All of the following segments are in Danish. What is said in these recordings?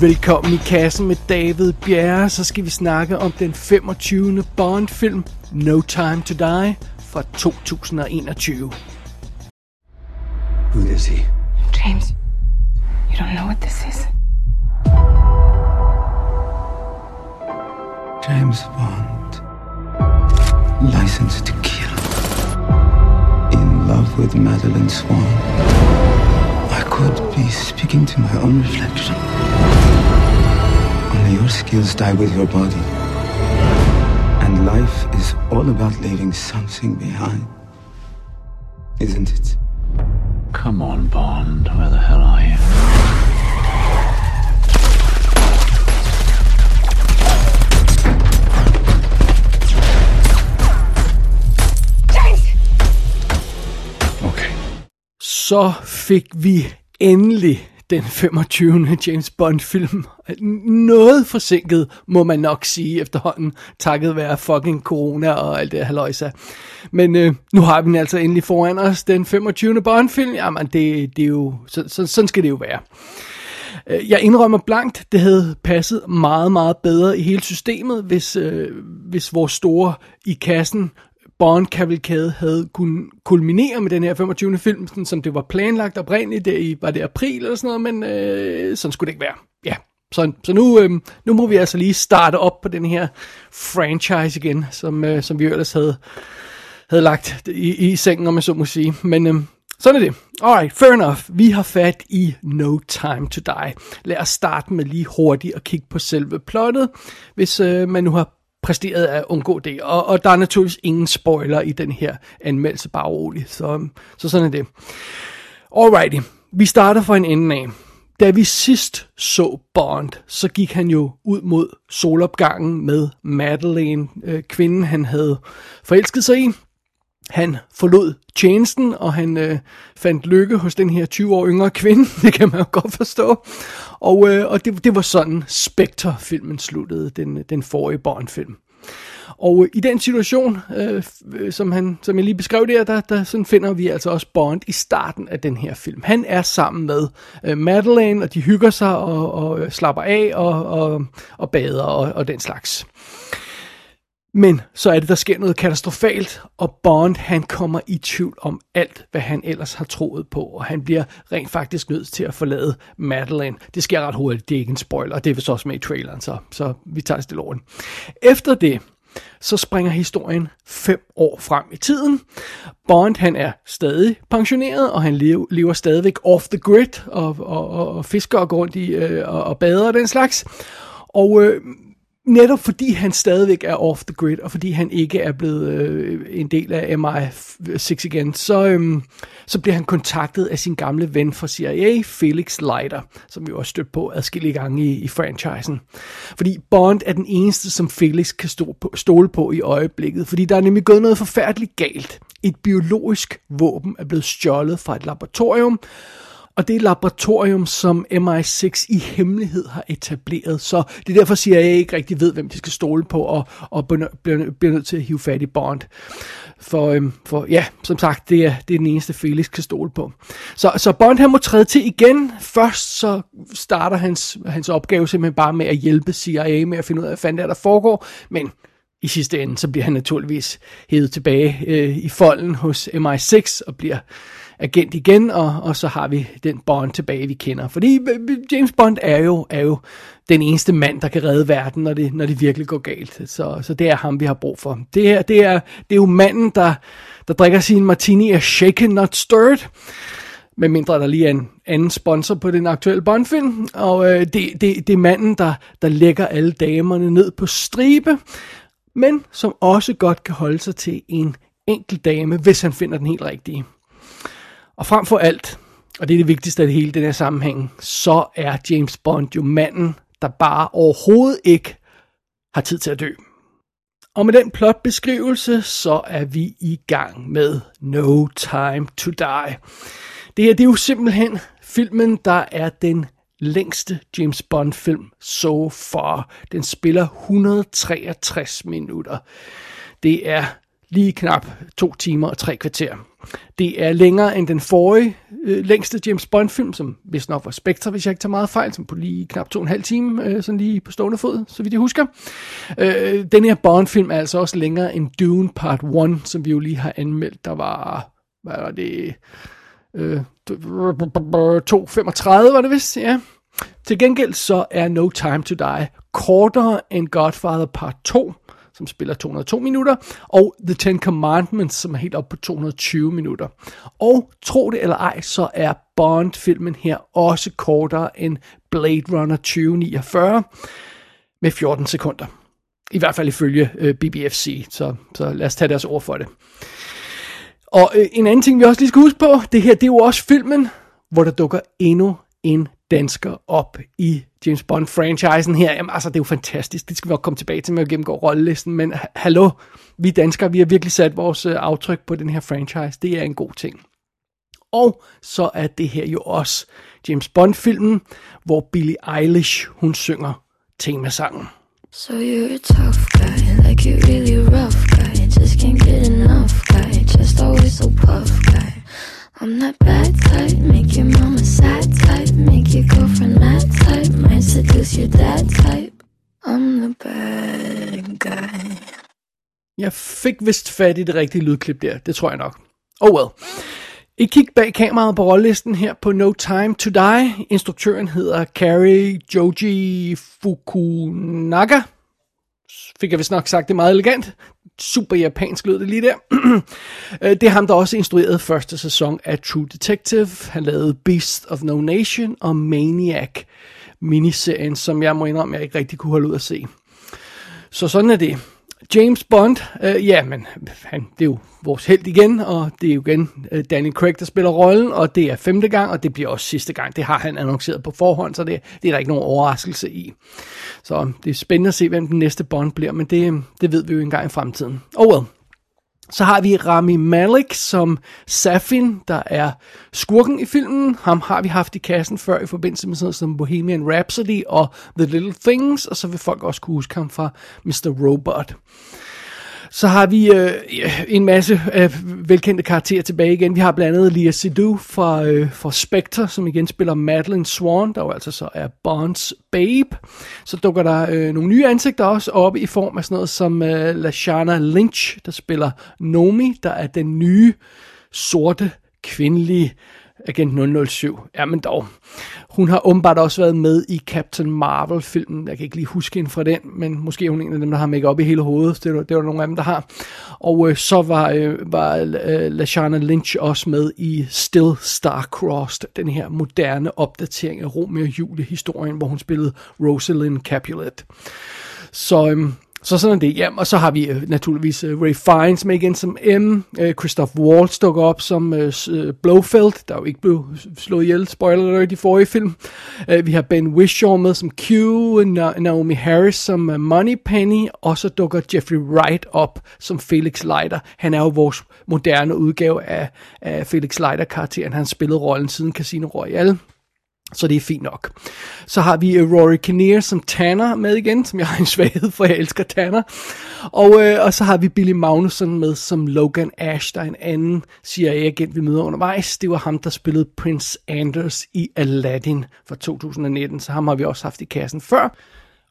Velkommen i kassen med David Bjerre, så skal vi snakke om den 25. Bond-film No Time to Die fra 2021. Who is he? James, you don't know what this is. James Bond. License to kill. In love with Madeline Swan. I could be speaking to my own reflection. Only your skills die with your body. And life is all about leaving something behind. Isn't it? Come on, Bond. Where the hell are you? Okay. Så fik vi endelig den 25. James Bond-film. Noget forsinket, må man nok sige efterhånden, takket være fucking corona og alt det haløjsa. Men øh, nu har vi den altså endelig foran os, den 25. Bond-film. Jamen, det, det er jo, så, så, sådan skal det jo være. Øh, jeg indrømmer blankt, det havde passet meget, meget bedre i hele systemet, hvis, øh, hvis vores store i kassen bond kavalkade havde kunnet kulminere med den her 25. film, sådan som det var planlagt oprindeligt, der i, var det april eller sådan noget, men øh, sådan skulle det ikke være. Ja, så, så nu, øh, nu må vi altså lige starte op på den her franchise igen, som, øh, som vi ellers havde, havde lagt i, i sengen, om jeg så må sige. Men øh, sådan er det. Alright, fair enough. Vi har fat i No Time to Die. Lad os starte med lige hurtigt at kigge på selve plottet, hvis øh, man nu har præsteret at undgå det. Og, og der er naturligvis ingen spoiler i den her anmeldelse, bare roligt. Så, så sådan er det. Alrighty, vi starter fra en ende af. Da vi sidst så Bond, så gik han jo ud mod solopgangen med Madeleine, øh, kvinden han havde forelsket sig i. Han forlod tjenesten, og han øh, fandt lykke hos den her 20 år yngre kvinde. Det kan man jo godt forstå. Og, øh, og det, det var sådan Spectre-filmen sluttede, den, den forrige Bond-film. Og øh, i den situation, øh, øh, som, han, som jeg lige beskrev der, der, der sådan finder vi altså også Bond i starten af den her film. Han er sammen med øh, Madeleine, og de hygger sig og, og øh, slapper af og, og, og bader og, og den slags. Men så er det, der sker noget katastrofalt, og Bond han kommer i tvivl om alt, hvad han ellers har troet på, og han bliver rent faktisk nødt til at forlade Madeleine. Det sker ret hurtigt, det er ikke en spoiler, og det er vist også med i traileren, så, så vi tager stille over Efter det, så springer historien fem år frem i tiden. Bond han er stadig pensioneret, og han lever, lever stadigvæk off the grid, og, og, og, og fisker og går rundt i, øh, og, og bader og den slags. Og øh, netop fordi han stadigvæk er off the grid, og fordi han ikke er blevet øh, en del af MI6 igen, så, øhm, så bliver han kontaktet af sin gamle ven fra CIA, Felix Leiter, som vi også stødt på adskillige gange i, i franchisen. Fordi Bond er den eneste, som Felix kan stå på, stole på i øjeblikket, fordi der er nemlig gået noget forfærdeligt galt. Et biologisk våben er blevet stjålet fra et laboratorium, og det er laboratorium, som MI6 i hemmelighed har etableret. Så det er derfor, siger jeg, at jeg ikke rigtig ved, hvem de skal stole på, og, og bliver, bliver nødt til at hive fat i Bond. For, øhm, for ja, som sagt, det er, det er den eneste, Felix kan stole på. Så, så Bond han må træde til igen. Først så starter hans, hans opgave simpelthen bare med at hjælpe CIA med at finde ud af, hvad fanden der, der foregår. Men i sidste ende, så bliver han naturligvis hævet tilbage øh, i folden hos MI6 og bliver agent igen, og, og så har vi den Bond tilbage, vi kender. Fordi øh, øh, James Bond er jo, er jo den eneste mand, der kan redde verden, når det, når det virkelig går galt. Så, så det er ham, vi har brug for. Det her, det er, det er jo manden, der, der drikker sin martini af shaken, not stirred. Med mindre der lige er en anden sponsor på den aktuelle Bondfilm. Og øh, det, det, det er manden, der, der lægger alle damerne ned på stribe, men som også godt kan holde sig til en enkelt dame, hvis han finder den helt rigtige. Og frem for alt, og det er det vigtigste af det hele den her sammenhæng, så er James Bond jo manden, der bare overhovedet ikke har tid til at dø. Og med den plotbeskrivelse, så er vi i gang med No Time to Die. Det her det er jo simpelthen filmen, der er den længste James Bond film so far. Den spiller 163 minutter. Det er lige knap to timer og tre kvarter. Det er længere end den forrige øh, længste James Bond-film, som hvis nok var Spectre, hvis jeg ikke tager meget fejl, som på lige knap to og en halv time, øh, sådan lige på stående fod, så vidt jeg husker. Øh, den her Bond-film er altså også længere end Dune Part 1, som vi jo lige har anmeldt. Der var, hvad var det, øh, 2.35 var det vist, ja. Til gengæld så er No Time to Die kortere end Godfather Part 2, som spiller 202 minutter, og The Ten Commandments, som er helt op på 220 minutter. Og tro det eller ej, så er Bond-filmen her også kortere end Blade Runner 2049 med 14 sekunder. I hvert fald ifølge øh, BBFC, så, så lad os tage deres ord for det. Og øh, en anden ting, vi også lige skal huske på, det her, det er jo også filmen, hvor der dukker endnu en dansker op i James Bond-franchisen her. Jamen, altså, det er jo fantastisk. Det skal vi også komme tilbage til med at gennemgå rollelisten. Men hallo, vi danskere, vi har virkelig sat vores øh, aftryk på den her franchise. Det er en god ting. Og så er det her jo også James Bond-filmen, hvor Billie Eilish, hun synger temasangen. So you're a tough guy, like you're really rough guy, just can't get enough guy, just always so puff guy. I'm that bad type, make your mama sad type, make your girlfriend mad type, might seduce your dad type. I'm the bad guy. Jeg fik vist fat i det rigtige lydklip der, det tror jeg nok. Oh well. Et kig bag kameraet på rollelisten her på No Time to Die. Instruktøren hedder Kari Joji Fukunaga. Fik jeg vist nok sagt det meget elegant super japansk lød det lige der. Øh, det er ham, der også instruerede første sæson af True Detective. Han lavede Beast of No Nation og Maniac miniserien, som jeg må indrømme, jeg ikke rigtig kunne holde ud at se. Så sådan er det. James Bond, øh, ja, men han, det er jo vores held igen, og det er jo igen øh, Danny Craig, der spiller rollen, og det er femte gang, og det bliver også sidste gang. Det har han annonceret på forhånd, så det, det er der ikke nogen overraskelse i. Så det er spændende at se, hvem den næste Bond bliver, men det, det ved vi jo engang i fremtiden. Oh well. Så har vi Rami Malek som Safin, der er skurken i filmen. Ham har vi haft i kassen før i forbindelse med sådan noget som Bohemian Rhapsody og The Little Things, og så vil folk også kunne huske ham fra Mr. Robot. Så har vi øh, en masse øh, velkendte karakterer tilbage igen. Vi har blandt andet Lia Seydoux fra, øh, fra Spectre, som igen spiller Madeline Swan, der jo altså så er Bonds babe. Så dukker der øh, nogle nye ansigter også op i form af sådan noget som øh, Lashana Lynch, der spiller Nomi, der er den nye sorte kvindelige Agent 007. Ja, men dog. Hun har åbenbart også været med i Captain Marvel-filmen. Jeg kan ikke lige huske hende fra den, men måske er hun en af dem, der har make op i hele hovedet. Det var, det var nogle af dem, der har. Og øh, så var, øh, var øh, Lashana Lynch også med i Still Star-Crossed, den her moderne opdatering af Romeo og Julie-historien, hvor hun spillede Rosalind Capulet. Så øh, så sådan er det. Ja, og så har vi øh, naturligvis øh, Ray Fiennes med igen som M. Øh, Christoph Waltz dukker op som øh, øh, Blofeld, der jo ikke blev slået ihjel, spoiler alert, i forrige film. Øh, vi har Ben Whishaw med som Q, Na- Naomi Harris som øh, Money Moneypenny, og så dukker Jeffrey Wright op som Felix Leiter. Han er jo vores moderne udgave af, af Felix Leiter-karakteren. Han spillede rollen siden Casino Royale. Så det er fint nok. Så har vi øh, Rory Kinnear som Tanner med igen, som jeg har en svaghed for, jeg elsker Tanner. Og, øh, og så har vi Billy Magnussen med som Logan Ash, der er en anden CIA-agent, vi møder undervejs. Det var ham, der spillede Prince Anders i Aladdin fra 2019, så ham har vi også haft i kassen før.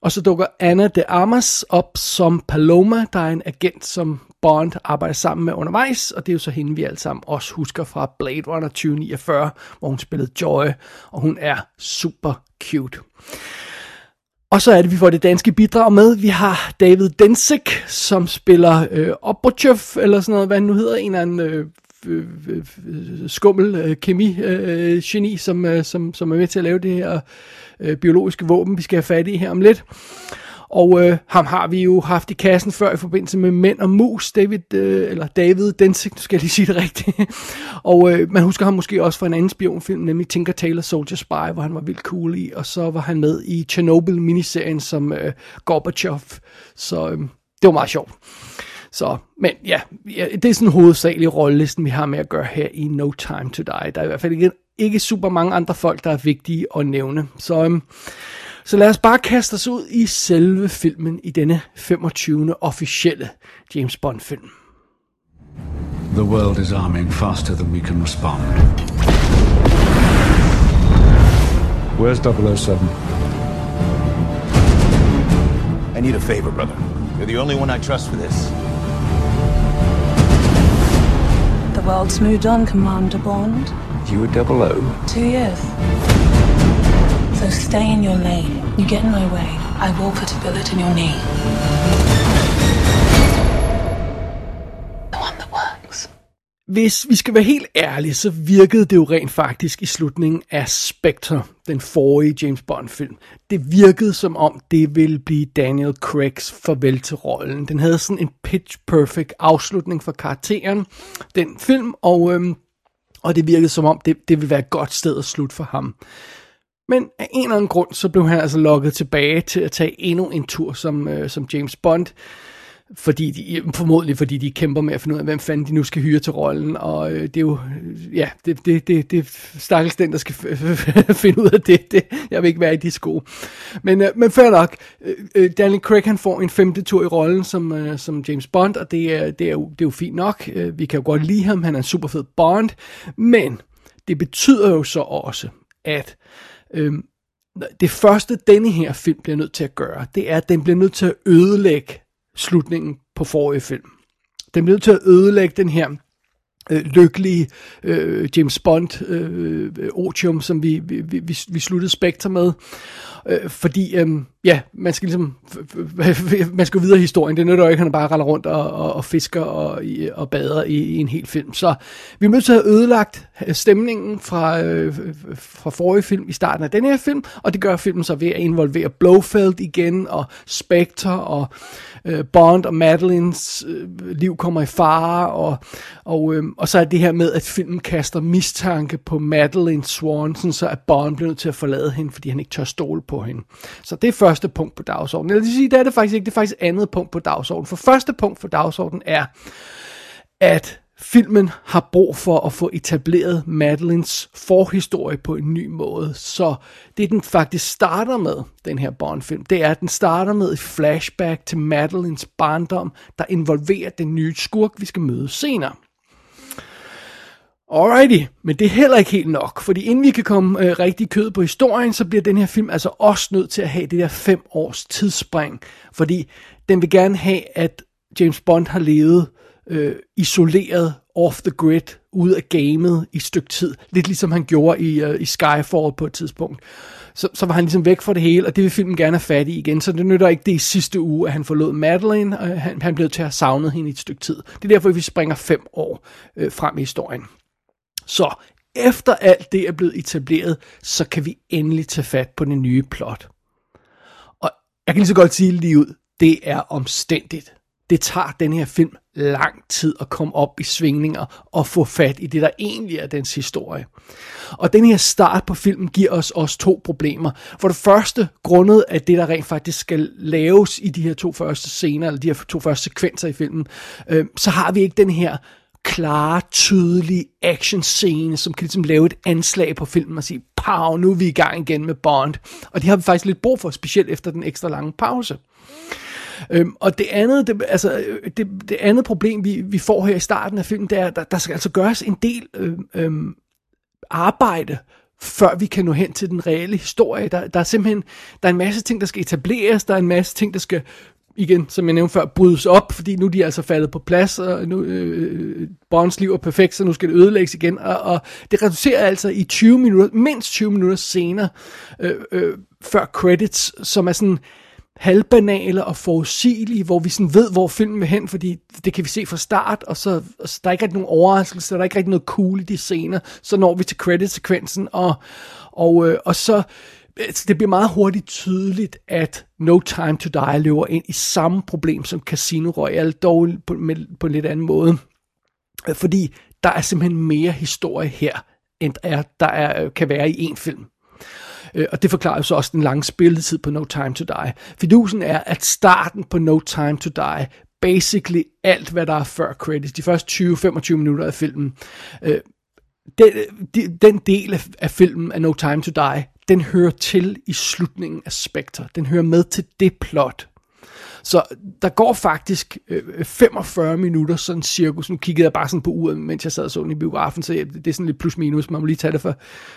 Og så dukker Anna de Armas op som Paloma, der er en agent, som Bond arbejder sammen med undervejs, og det er jo så hende, vi alle sammen også husker fra Blade Runner 2049, hvor hun spillede Joy, og hun er super cute. Og så er det, vi får det danske bidrag med. Vi har David Densik, som spiller øh, Obrachov, eller sådan noget, hvad han nu hedder, en eller anden øh, øh, øh, øh skummel øh, kemi-geni, øh, som, øh, som, som er med til at lave det her øh, biologiske våben, vi skal have fat i her om lidt. Og øh, ham har vi jo haft i kassen før i forbindelse med Mænd og Mus, David, øh, eller David Densig, nu skal jeg lige sige det rigtigt. og øh, man husker ham måske også fra en anden spionfilm, nemlig Tinker Tailor Soldier Spy, hvor han var vildt cool i. Og så var han med i Chernobyl-miniserien som øh, Gorbachev. Så øh, det var meget sjovt. Så, men ja, ja, det er sådan hovedsagelig rollelisten, vi har med at gøre her i No Time To Die. Der er i hvert fald ikke, ikke super mange andre folk, der er vigtige at nævne. Så, øhm, så lad os bare kaste os ud i selve filmen i denne 25. officielle James Bond film. The world is arming faster than we can respond. Where's 007? I need a favor, brother. You're the only one I trust for this. The world's moved on, Commander Bond. You were double O? Two years. So stay in your lane. You get in my way, I will put a bullet in your knee. The one that works. Hvis vi skal være helt ærlige, så virkede det jo rent faktisk i slutningen af Spectre, den forrige James Bond-film. Det virkede som om, det ville blive Daniel Craigs farvel til rollen. Den havde sådan en pitch perfect afslutning for karakteren, den film, og, øhm, og det virkede som om, det, det ville være et godt sted at slutte for ham. Men af en eller anden grund, så blev han altså lokket tilbage til at tage endnu en tur som, øh, som James Bond. Fordi de, formodentlig fordi de kæmper med at finde ud af, hvem fanden de nu skal hyre til rollen. Og øh, det er jo, ja, det, det, det, det er stakkels den, der skal finde ud af det. det. Jeg vil ikke være i de sko. Men, øh, men fair nok. Øh, øh, Daniel Craig han får en femte tur i rollen som, øh, som James Bond, og det er, det, er jo, det er jo fint nok. Øh, vi kan jo godt lide ham, han er en super fed Bond. Men det betyder jo så også, at Øhm, det første, denne her film bliver nødt til at gøre, det er, at den bliver nødt til at ødelægge slutningen på forrige film. Den bliver nødt til at ødelægge den her øh, lykkelige øh, James Bond øh, otium, som vi, vi, vi, vi sluttede Spectre med. Øh, fordi, øh, ja, man skal ligesom, man skal videre i historien. Det nytter jo ikke, at han bare render rundt og, og, og fisker og, og bader i, i en hel film. Så vi er nødt til at have ødelagt øh, stemningen fra, øh, fra forrige film i starten af den her film, og det gør filmen så ved at involvere Blofeld igen, og Spectre, og øh, Bond og Madelines øh, liv kommer i fare, og, og, øh, og så er det her med, at filmen kaster mistanke på Madeline Swanson, så at Bond bliver nødt til at forlade hende, fordi han ikke tør stole på hende. Så det er første punkt på dagsordenen. Eller det sige, det er det faktisk ikke, det er faktisk andet punkt på dagsordenen. For første punkt på dagsordenen er, at filmen har brug for at få etableret Madelines forhistorie på en ny måde. Så det den faktisk starter med, den her Bond-film, det er, at den starter med et flashback til Madelines barndom, der involverer den nye skurk, vi skal møde senere. Alrighty, men det er heller ikke helt nok, fordi inden vi kan komme øh, rigtig kød på historien, så bliver den her film altså også nødt til at have det der fem års tidsspring, fordi den vil gerne have, at James Bond har levet øh, isoleret off the grid, ud af gamet i et stykke tid. Lidt ligesom han gjorde i, øh, i Skyfall på et tidspunkt. Så, så var han ligesom væk fra det hele, og det vil filmen gerne have fat i igen. Så det nytter ikke det i sidste uge, at han forlod Madeline, og han, han blev til at have savnet hende i et stykke tid. Det er derfor, vi springer fem år øh, frem i historien. Så efter alt det er blevet etableret, så kan vi endelig tage fat på den nye plot. Og jeg kan lige så godt sige lige ud, det er omstændigt det tager den her film lang tid at komme op i svingninger og få fat i det, der egentlig er dens historie. Og den her start på filmen giver os også to problemer. For det første, grundet af det, der rent faktisk skal laves i de her to første scener, eller de her to første sekvenser i filmen, øh, så har vi ikke den her klare, tydelige action scene, som kan ligesom lave et anslag på filmen og sige, pow, nu er vi i gang igen med Bond. Og det har vi faktisk lidt brug for, specielt efter den ekstra lange pause. Øhm, og det andet, det, altså, øh, det, det andet problem, vi, vi får her i starten af filmen, det er, at der, der skal altså gøres en del øhm, øhm, arbejde, før vi kan nå hen til den reelle historie. Der, der er simpelthen der er en masse ting, der skal etableres, der er en masse ting, der skal igen, som jeg nævnte før, brydes op, fordi nu er de altså faldet på plads, og nu øh, øh Bonds liv er perfekt, så nu skal det ødelægges igen, og, og det reducerer altså i 20 minutter, mindst 20 minutter senere, øh, øh, før credits, som er sådan, halvbanale og forudsigelige, hvor vi sådan ved, hvor filmen vil hen, fordi det kan vi se fra start, og så og der er ikke rigtig nogen overraskelse, der er ikke rigtig noget cool i de scener, så når vi til credit-sekvensen, og, og, øh, og så altså, det bliver meget hurtigt tydeligt, at No Time To Die løber ind i samme problem som Casino Royale, dog på, med, på en lidt anden måde. Fordi der er simpelthen mere historie her, end der, der er, kan være i en film. Øh, og det forklarer jo så også den lange spilletid på No Time To Die. Fidusen er, at starten på No Time To Die, basically alt, hvad der er før credits, de første 20-25 minutter af filmen, øh, den, de, den del af, af filmen af No Time To Die, den hører til i slutningen af Spectre. Den hører med til det plot. Så der går faktisk øh, øh 45 minutter sådan cirkus. Nu kiggede jeg bare sådan på uret, mens jeg sad og så den i biografen, så det er sådan lidt plus minus. Man må lige tage det for,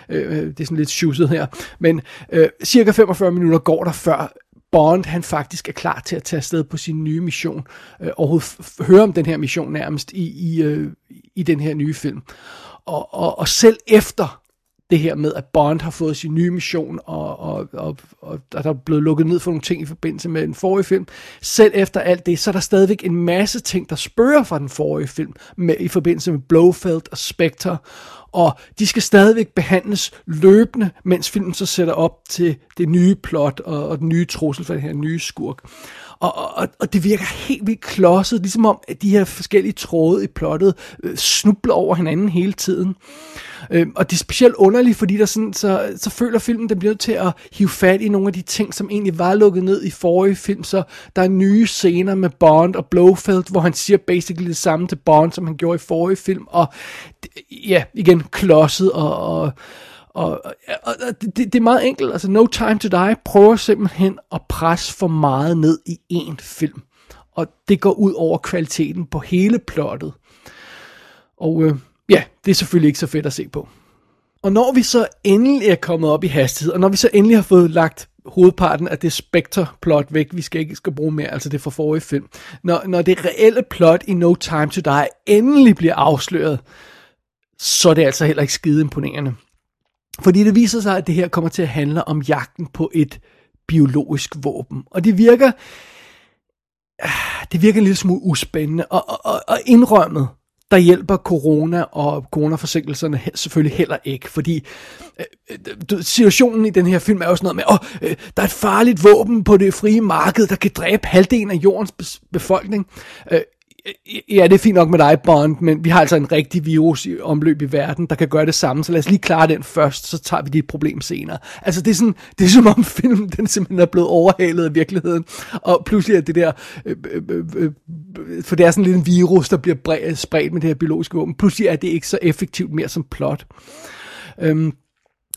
øh, øh det er sådan lidt sjusset her. Men øh, cirka 45 minutter går der før Bond han faktisk er klar til at tage afsted på sin nye mission, øh, og høre om den her mission nærmest i, i, øh, i den her nye film. Og, og, og selv efter det her med, at Bond har fået sin nye mission, og, og, og, og der er blevet lukket ned for nogle ting i forbindelse med den forrige film. Selv efter alt det, så er der stadigvæk en masse ting, der spørger fra den forrige film, med, i forbindelse med Blofeld og Spectre, og de skal stadigvæk behandles løbende, mens filmen så sætter op til det nye plot og, og den nye trussel for den her nye skurk. Og, og, og det virker helt vildt klodset, ligesom om at de her forskellige tråde i plottet øh, snubler over hinanden hele tiden. Øh, og det er specielt underligt, fordi der sådan, så, så føler filmen, den bliver nødt til at hive fat i nogle af de ting, som egentlig var lukket ned i forrige film. Så der er nye scener med Bond og Blofeld, hvor han siger basically det samme til Bond, som han gjorde i forrige film. Og ja, igen, klodset og, og og, og, og det, det er meget enkelt. Altså, No Time to Die prøver simpelthen at presse for meget ned i én film. Og det går ud over kvaliteten på hele plottet. Og øh, ja, det er selvfølgelig ikke så fedt at se på. Og når vi så endelig er kommet op i hastighed, og når vi så endelig har fået lagt hovedparten af det Spectre-plot væk, vi skal ikke skal bruge mere, altså det fra forrige film. Når, når det reelle plot i No Time to Die endelig bliver afsløret, så er det altså heller ikke skide imponerende. Fordi det viser sig, at det her kommer til at handle om jagten på et biologisk våben. Og det virker, det virker en lille smule uspændende. Og, og, og indrømmet, der hjælper corona og coronaforsinkelserne selvfølgelig heller ikke, fordi øh, situationen i den her film er jo sådan noget med, åh, øh, der er et farligt våben på det frie marked, der kan dræbe halvdelen af jordens befolkning. Øh, ja, det er fint nok med dig, Bond, men vi har altså en rigtig virus i omløb i verden, der kan gøre det samme, så lad os lige klare den først, så tager vi dit problem senere. Altså, det er, sådan, det er som om filmen, den simpelthen er blevet overhalet af virkeligheden, og pludselig er det der, øh, øh, øh, øh for det er sådan lidt en virus, der bliver bredt, spredt med det her biologiske våben, pludselig er det ikke så effektivt mere som plot. Øhm,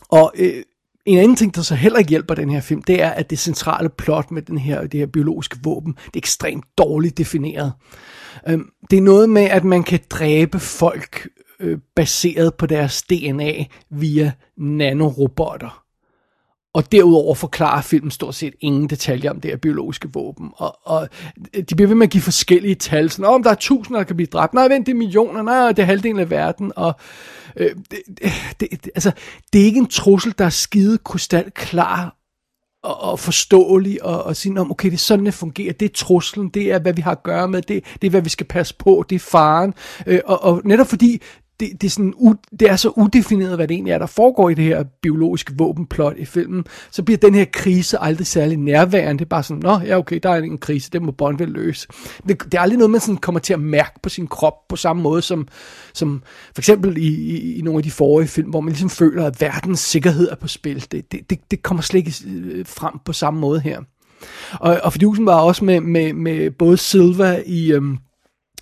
og øh, en anden ting, der så heller ikke hjælper den her film, det er, at det centrale plot med den her, det her biologiske våben, det er ekstremt dårligt defineret. Øhm, det er noget med, at man kan dræbe folk øh, baseret på deres DNA via nanorobotter. Og derudover forklarer filmen stort set ingen detaljer om det her biologiske våben. Og, og de bliver ved med at give forskellige tal. Sådan, om der er tusinder, der kan blive dræbt. Nej, vent, det er millioner. Nej, det er halvdelen af verden. Og øh, det, det, det, altså, det er ikke en trussel, der er skide krystal klar og, og forståelig, og, og sige, om okay, det er sådan, det fungerer, det er truslen, det er, hvad vi har at gøre med, det, det er, hvad vi skal passe på, det er faren, øh, og, og netop fordi det, det, er sådan, u, det er så udefineret, hvad det egentlig er, der foregår i det her biologiske våbenplot i filmen, så bliver den her krise aldrig særlig nærværende. Det er bare sådan, nå, ja okay, der er en krise, det må Bond vel løse. Det, det er aldrig noget, man sådan kommer til at mærke på sin krop på samme måde som, som for eksempel i, i, i nogle af de forrige film, hvor man ligesom føler, at verdens sikkerhed er på spil. Det, det, det, det kommer slet ikke øh, frem på samme måde her. Og, og Fidusen var også med, med, med både Silva i... Øhm,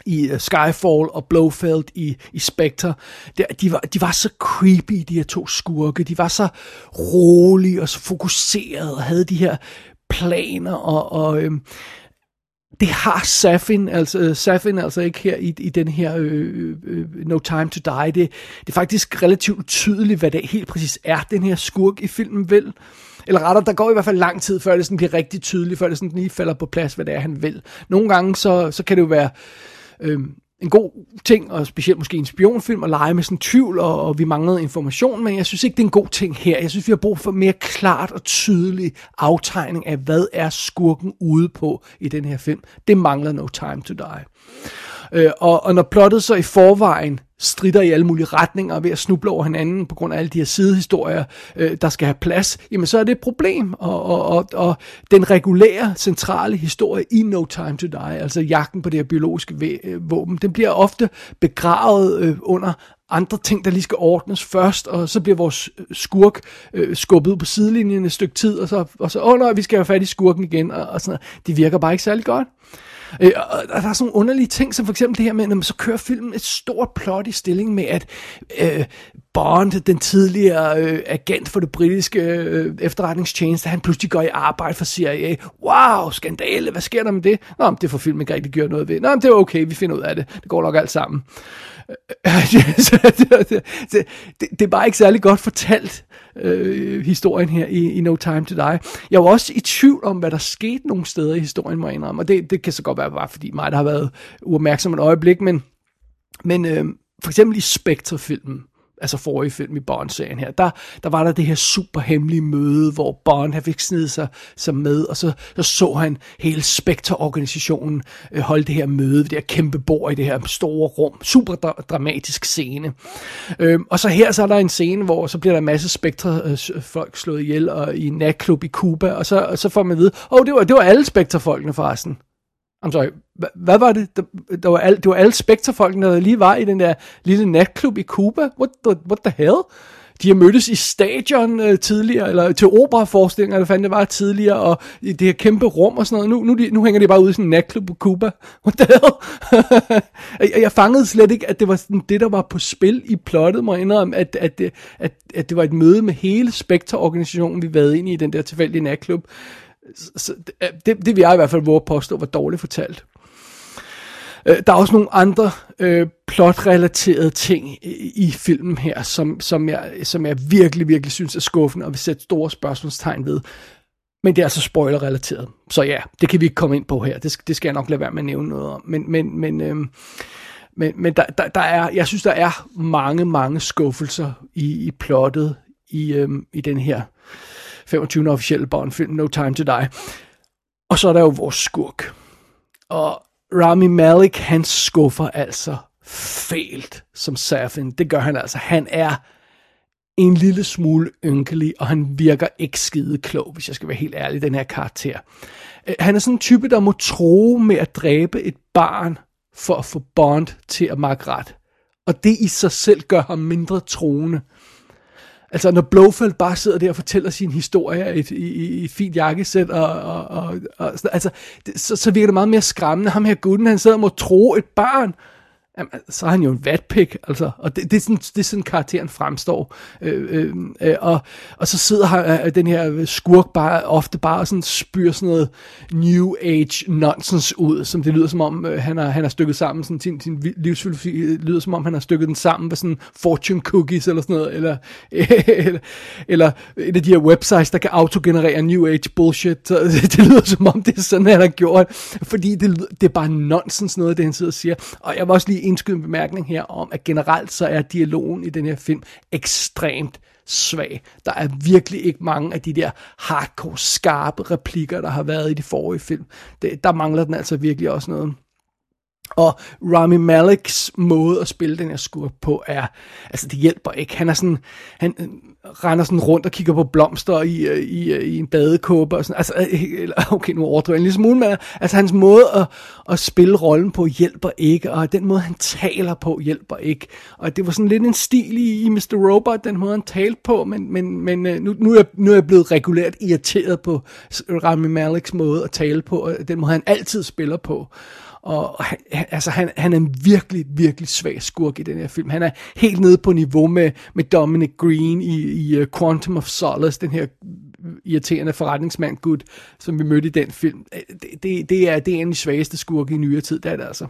i uh, Skyfall og Blofeld i, i Spectre, de, de, var, de var så creepy, de her to skurke. De var så rolige og så fokuserede og havde de her planer og, og øhm, det har Safin, altså øh, Safin altså ikke her i, i den her øh, øh, øh, No Time to Die. Det, det er faktisk relativt tydeligt, hvad det helt præcis er, den her skurk i filmen vil. Eller rettere, der går i hvert fald lang tid, før det sådan bliver rigtig tydeligt, før det sådan lige falder på plads, hvad det er, han vil. Nogle gange, så, så kan det jo være øh, en god ting, og specielt måske en spionfilm, at lege med sådan tvivl, og, og vi manglede information, men jeg synes ikke, det er en god ting her. Jeg synes, vi har brug for mere klart og tydelig aftegning af, hvad er skurken ude på i den her film. Det mangler No Time to Die. Øh, og, og når plottet så i forvejen strider i alle mulige retninger og ved at snuble over hinanden på grund af alle de her sidehistorier, øh, der skal have plads, jamen så er det et problem. Og, og, og, og den regulære, centrale historie i No Time to Die, altså jagten på det her biologiske øh, våben, den bliver ofte begravet øh, under andre ting, der lige skal ordnes først, og så bliver vores øh, skurk øh, skubbet ud på sidelinjen et stykke tid, og så, og så åh oh, nej, vi skal have fat i skurken igen, og, og sådan noget. Det virker bare ikke særlig godt. Øh, Øh, og der er sådan nogle underlige ting, som for eksempel det her med, når man så kører filmen et stort plot i stilling med, at øh, Bond, den tidligere øh, agent for det britiske øh, efterretningstjeneste, han pludselig går i arbejde for CIA. Wow, skandale, hvad sker der med det? Nå, men det får filmen ikke rigtig gjort noget ved. Nå, men det er okay, vi finder ud af det. Det går nok alt sammen. det, det, det, det er bare ikke særlig godt fortalt, øh, historien her i, i No Time To Die. Jeg var også i tvivl om, hvad der skete nogle steder i historien, må jeg indrømme. Og det, det kan så godt være bare fordi mig, der har været uopmærksom et øjeblik, men, men øh, for eksempel i Spectre-filmen, altså forrige film i Bond-serien her, der, der var der det her super hemmelige møde, hvor Bond havde fik snedet sig, sig med, og så, så så han hele Spectre-organisationen øh, holde det her møde, det her kæmpe bord i det her store rum. Super dra- dramatisk scene. Øh, og så her så er der en scene, hvor så bliver der en masse Spectre-folk øh, slået ihjel og, i en natklub i Cuba, og så, og så får man at vide, åh, oh, det var, det var alle Spectre-folkene forresten. I'm sorry, hvad, var det? Der, der var al, det var alle spekterfolkene, der lige var i den der lille natklub i Cuba. What the, what the hell? De har mødtes i stadion øh, tidligere, eller til operaforestillinger, eller fandt det var tidligere, og i det her kæmpe rum og sådan noget. Nu, nu, de, nu hænger de bare ude i sådan en natklub i Cuba. What the hell? jeg, jeg fangede slet ikke, at det var sådan det, der var på spil i plottet, må jeg indrømme, at, at, at, at, at det var et møde med hele Spectre-organisationen, vi været ind i, i den der tilfældige natklub. Så det, det vil jeg i hvert fald våge påstå var dårligt fortalt. Øh, der er også nogle andre øh, plotrelaterede ting i, i filmen her, som, som, jeg, som jeg virkelig, virkelig synes er skuffende, og vil sætte store spørgsmålstegn ved. Men det er altså spoiler-relateret. Så ja, det kan vi ikke komme ind på her. Det, det skal jeg nok lade være med at nævne noget om. Men, men, men, øh, men, men der, der, der er, jeg synes, der er mange, mange skuffelser i, i plottet i, øh, i den her 25. officielle Bond-film, No Time to Die. Og så er der jo vores skurk. Og Rami Malek, han skuffer altså fælt som Safin. Det gør han altså. Han er en lille smule ynkelig, og han virker ikke skide klog, hvis jeg skal være helt ærlig, den her karakter. Øh, han er sådan en type, der må tro med at dræbe et barn, for at få Bond til at makke ret. Og det i sig selv gør ham mindre troende. Altså, når Blofeld bare sidder der og fortæller sin historie i, i, i et fint jakkesæt, og, og, og, og altså, det, så, så virker det meget mere skræmmende. Ham her gutten, han sidder og må tro et barn, Jamen, så er han jo en vatpik, altså. Og det, det, er sådan, det er sådan, karakteren fremstår. Øh, øh, øh og, og så sidder han, øh, den her skurk bare, ofte bare og sådan spyr sådan noget new age nonsense ud, som det lyder som om, øh, han, har, han har stykket sammen, sådan, sin, sin livsfilosofi øh, lyder som om, han har stykket den sammen med sådan fortune cookies eller sådan noget, eller, eller, eller et af de her websites, der kan autogenerere new age bullshit. Så det, det lyder som om, det er sådan, han har gjort, fordi det, det er bare nonsens noget, det han sidder og siger. Og jeg var også lige indskyde en bemærkning her om, at generelt så er dialogen i den her film ekstremt svag. Der er virkelig ikke mange af de der hardcore, skarpe replikker, der har været i de forrige film. Det, der mangler den altså virkelig også noget. Og Rami Maleks måde at spille den her skurk på er, altså det hjælper ikke. Han er sådan, han øh, render sådan rundt og kigger på blomster i, øh, i, øh, i en badekåbe og sådan, altså, okay, nu overdriver jeg en lille smule, men altså hans måde at, at spille rollen på hjælper ikke, og den måde han taler på hjælper ikke. Og det var sådan lidt en stil i, i Mr. Robot, den måde han talte på, men, men, men nu, nu, er jeg, nu er jeg blevet regulært irriteret på Rami Maleks måde at tale på, og den måde han altid spiller på. Og han, altså, han, han er en virkelig, virkelig svag skurk i den her film. Han er helt nede på niveau med, med Dominic Green i, i øh, Quantum of Solace, den her irriterende forretningsmand Gud, som vi mødte i den film. Øh, det, det, det, er, det er en af de svageste skurke i nyere tid, det er det altså.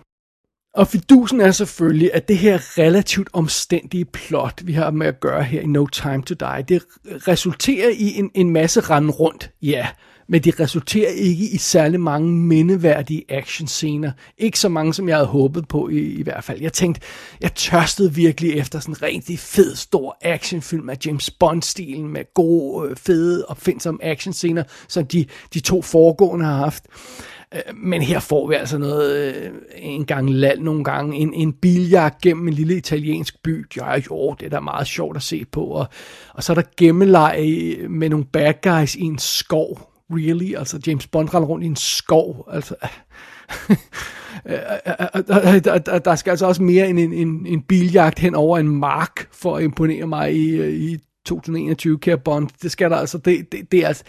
Og fidusen er selvfølgelig, at det her relativt omstændige plot, vi har med at gøre her i No Time to Die, det resulterer i en, en masse rand rundt, ja men det resulterer ikke i særlig mange mindeværdige actionscener. Ikke så mange, som jeg havde håbet på i, i hvert fald. Jeg tænkte, jeg tørstede virkelig efter sådan en rigtig fed, stor actionfilm af James Bond-stilen, med gode, øh, fede, opfindsomme actionscener, som de, de to foregående har haft. Øh, men her får vi altså noget, øh, en gang land nogle gange, en, en biljagt gennem en lille italiensk by. Ja, jo, det er da meget sjovt at se på. Og, og så er der gemmeleje øh, med nogle bad guys i en skov really? Altså, James Bond render rundt i en skov, altså... der skal altså også mere end en, en, en biljagt hen over en mark for at imponere mig i, i 2021, kære Bond. Det skal der altså, det, det, det er altså,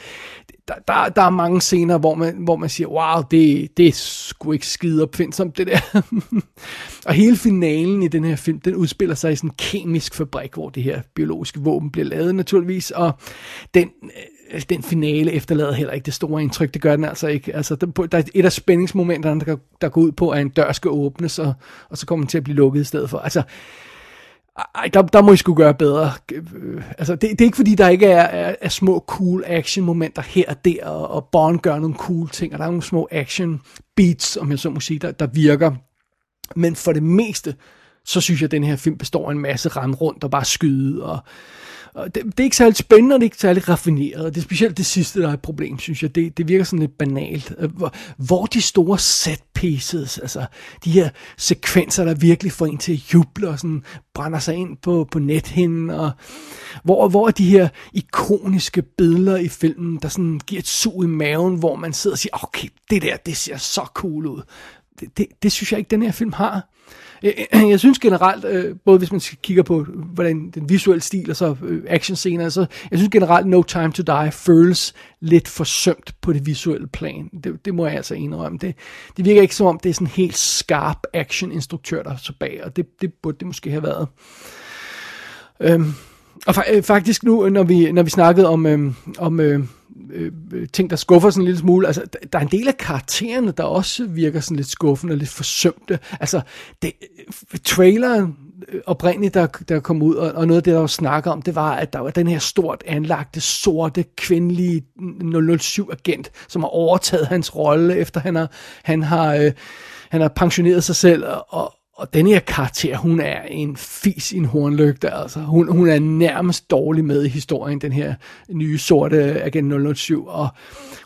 der, der, der er mange scener, hvor man, hvor man siger, wow, det, det er sgu ikke skide opfindsomt, det der. og hele finalen i den her film, den udspiller sig i sådan en kemisk fabrik, hvor det her biologiske våben bliver lavet naturligvis, og den, Altså, den finale efterlader heller ikke det store indtryk, det gør den altså ikke. Altså, der, der er et af spændingsmomenterne, der, der går ud på, at en dør skal åbnes, og, og så kommer den til at blive lukket i stedet for. Altså, ej, der, der må I skulle gøre bedre. Øh, altså, det, det er ikke fordi, der ikke er, er, er små cool action momenter her og der, og, og Bond gør nogle cool ting, og der er nogle små action beats, om jeg så må sige, der, der virker. Men for det meste, så synes jeg, at den her film består af en masse rende rundt og bare skyde, og og det, det er ikke særlig spændende, og det er ikke særlig raffineret. Det er specielt det sidste, der er et problem, synes jeg. Det, det virker sådan lidt banalt. Øh, hvor, hvor de store set pieces, altså de her sekvenser, der virkelig får en til at juble og sådan brænder sig ind på, på nethinden, og hvor, hvor er de her ikoniske billeder i filmen, der sådan giver et sug i maven, hvor man sidder og siger, okay, det der, det ser så cool ud. Det, det, det synes jeg ikke, den her film har. Øh, jeg synes generelt, øh, både hvis man kigger på hvordan den visuelle stil og så øh, actionscener, så jeg synes generelt No Time to Die føles lidt forsømt på det visuelle plan. Det, det må jeg altså indrømme. Det, det virker ikke som om, det er sådan en helt skarp action-instruktør, der er så bag, og det, det burde det måske have været. Øhm, og fa- øh, faktisk nu, når vi, når vi snakkede om, øhm, øh, om øh, øh, ting, der skuffer sådan en lille smule. Altså, der er en del af karaktererne, der også virker sådan lidt skuffende og lidt forsømte. Altså, det, øh, traileren øh, oprindeligt, der, der kom ud, og, og noget af det, der var snakker om, det var, at der var den her stort anlagte, sorte, kvindelige 007-agent, som har overtaget hans rolle, efter han har, han har, øh, han har pensioneret sig selv, og, og den her karakter, hun er en fis i en hornlygte, altså. Hun, hun er nærmest dårlig med i historien, den her nye sorte Agent 007, og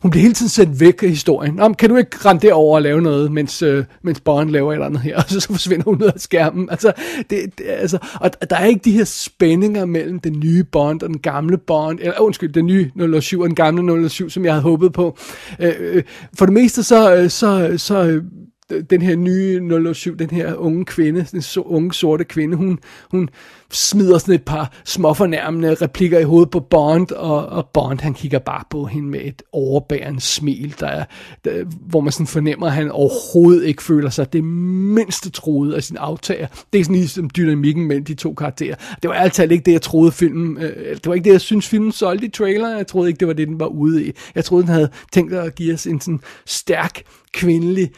hun bliver hele tiden sendt væk af historien. Nå, kan du ikke rende derover og lave noget, mens, øh, mens Bond laver et eller andet her, og så, så forsvinder hun ud af skærmen. Altså, det, det, altså, og der er ikke de her spændinger mellem den nye Bond og den gamle Bond, eller øh, undskyld, den nye 007 og den gamle 007, som jeg havde håbet på. Øh, øh for det meste så, øh, så, så den her nye 007, den her unge kvinde, den so, unge sorte kvinde, hun, hun smider sådan et par småfornærmende replikker i hovedet på Bond, og, og Bond han kigger bare på hende med et overbærende smil, der er, der, hvor man sådan fornemmer, at han overhovedet ikke føler sig det mindste troet af sin aftager. Det er sådan ligesom dynamikken mellem de to karakterer. Det var altid ikke det, jeg troede filmen, øh, det var ikke det, jeg synes filmen solgte i trailer, jeg troede ikke, det var det, den var ude i. Jeg troede, den havde tænkt at give os en sådan stærk kvindelig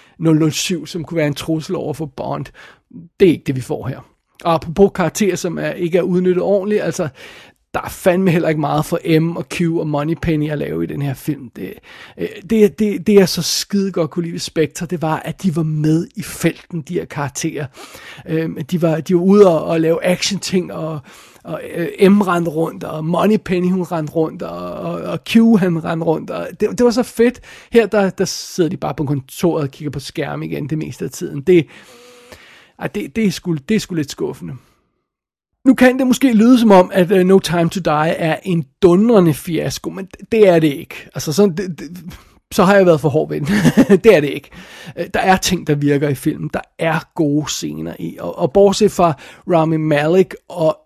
007, som kunne være en trussel over for Bond. Det er ikke det, vi får her. Og apropos karakterer, som er, ikke er udnyttet ordentligt, altså, der er fandme heller ikke meget for M og Q og Moneypenny at lave i den her film. Det, øh, det, det, det jeg så skide godt kunne lide ved Spectre, det var, at de var med i felten, de her karakterer. Øhm, de, var, de var ude og, og lave action-ting, og, og øh, M rendte rundt, og Moneypenny hun rendte rundt, og, og, og Q han rendte rundt. Og det, det var så fedt. Her der, der sidder de bare på kontoret og kigger på skærm igen det meste af tiden. Det, ej, det, det, er sgu, det er sgu lidt skuffende. Nu kan det måske lyde som om, at uh, No Time to Die er en dundrende fiasko, men det er det ikke. Altså sådan, det, det, så har jeg været for hård ved den. det er det ikke. Øh, der er ting, der virker i filmen. Der er gode scener i. Og, og bortset fra Rami Malek og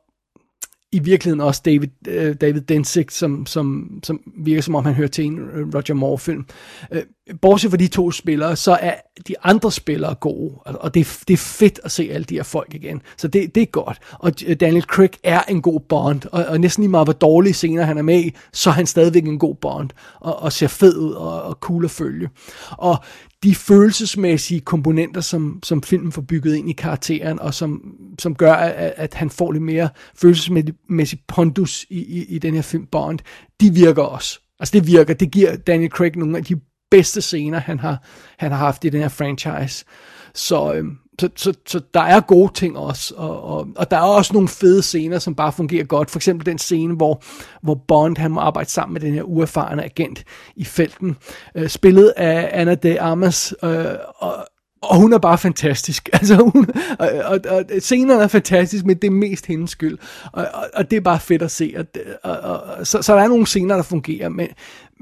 i virkeligheden også David, uh, David Densik, som, som, som virker som om han hører til en Roger Moore-film. Uh, bortset fra de to spillere, så er de andre spillere gode, og det, det er fedt at se alle de her folk igen. Så det, det er godt. Og øh, Daniel Craig er en god Bond, og, og næsten lige meget hvor dårlige scener han er med i, så er han stadigvæk en god Bond, og, og ser fed ud og, og cool at følge. Og de følelsesmæssige komponenter, som, som filmen får bygget ind i karakteren, og som, som gør, at, at han får lidt mere følelsesmæssig pondus i, i, i den her film Bond, de virker også. Altså det virker, det giver Daniel Craig nogle af de bedste scener, han har, han har haft i den her franchise. Så, øhm, så, så, så der er gode ting også, og, og, og der er også nogle fede scener, som bare fungerer godt. For eksempel den scene, hvor, hvor Bond han må arbejde sammen med den her uerfarne agent i felten, øh, spillet af Anna de Armas, øh, og, og hun er bare fantastisk. Altså hun, og, og, og scenerne er fantastisk, men det er mest hendes skyld. Og, og, og det er bare fedt at se. At, og, og, så, så der er nogle scener, der fungerer, men,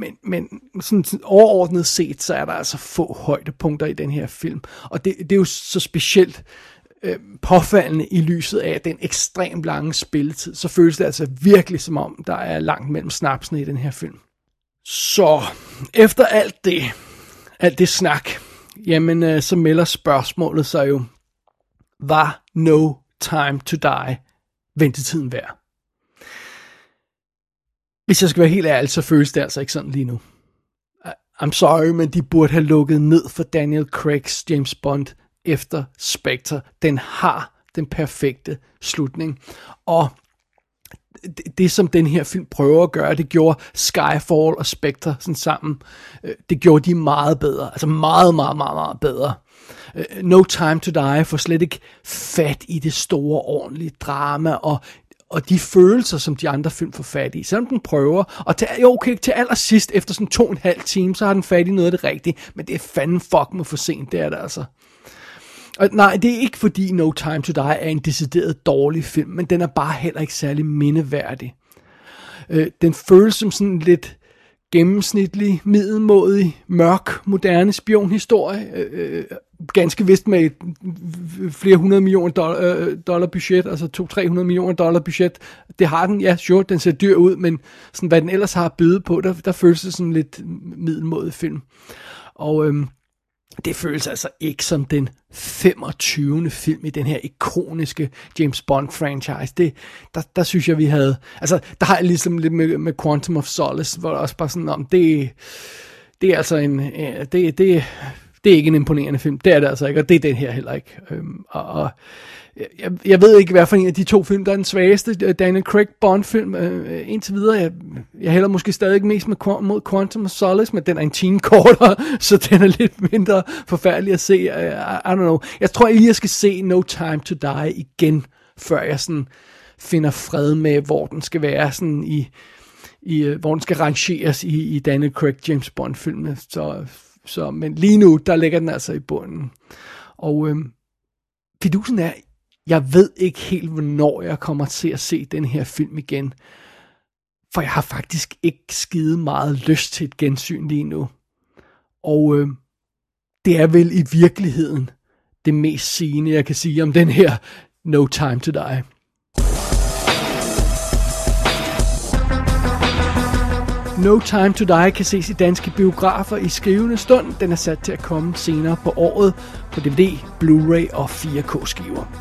men, men sådan, sådan overordnet set, så er der altså få højdepunkter i den her film. Og det, det er jo så specielt øh, påfaldende i lyset af den ekstremt lange spilletid. Så føles det altså virkelig som om, der er langt mellem snapsene i den her film. Så, efter alt det, alt det snak, jamen øh, så melder spørgsmålet sig jo, var No Time to Die ventetiden værd? Hvis jeg skal være helt ærlig, så føles det altså ikke sådan lige nu. I'm sorry, men de burde have lukket ned for Daniel Craig's James Bond efter Spectre. Den har den perfekte slutning. Og det, det, som den her film prøver at gøre, det gjorde Skyfall og Spectre sådan sammen, øh, det gjorde de meget bedre. Altså meget, meget, meget, meget bedre. Øh, no Time to Die får slet ikke fat i det store, ordentlige drama, og og de følelser, som de andre film får fat i. Selvom den prøver, og til, jo, okay, til allersidst, efter sådan to og en halv time, så har den fat i noget af det rigtige, men det er fandme fuck med for sent, det er det altså. Og nej, det er ikke fordi No Time to Die er en decideret dårlig film, men den er bare heller ikke særlig mindeværdig. Øh, den føles som sådan lidt gennemsnitlig, middelmådig, mørk, moderne spionhistorie. Øh, øh ganske vist med et øh, flere hundrede millioner dollar, øh, dollar budget, altså 200-300 millioner dollar budget. Det har den, ja, sure, den ser dyr ud, men sådan, hvad den ellers har at byde på, der, der føles det sådan lidt middelmådig film. Og øhm, det føles altså ikke som den 25. film i den her ikoniske James Bond franchise. Det, der, der synes jeg, vi havde... Altså, der har jeg ligesom lidt med, med Quantum of Solace, hvor der også bare sådan om, det, det er altså en... Det, det, det er ikke en imponerende film. Det er det altså ikke, og det er den her heller ikke. Øhm, og, og jeg, jeg ved ikke, hvad for en af de to film, der er den svageste. Øh, Daniel Craig Bond-film, øh, øh, indtil videre. Jeg, jeg hælder måske stadig mest med, mod Quantum of Solace, men den er en time kortere, så den er lidt mindre forfærdelig at se. Øh, I, I don't know. Jeg tror jeg lige, jeg skal se No Time to Die igen, før jeg sådan finder fred med, hvor den skal være sådan i, i hvor den skal rangeres i, i Daniel Craig James Bond filmene. Så, så, men lige nu, der ligger den altså i bunden. Og øhm, fidusen er, jeg ved ikke helt, hvornår jeg kommer til at se den her film igen. For jeg har faktisk ikke skide meget lyst til et gensyn lige nu. Og øh, det er vel i virkeligheden det mest sigende, jeg kan sige om den her No Time to Die. No Time to Die kan ses i danske biografer i skrivende stund. Den er sat til at komme senere på året på DVD, Blu-ray og 4K-skiver.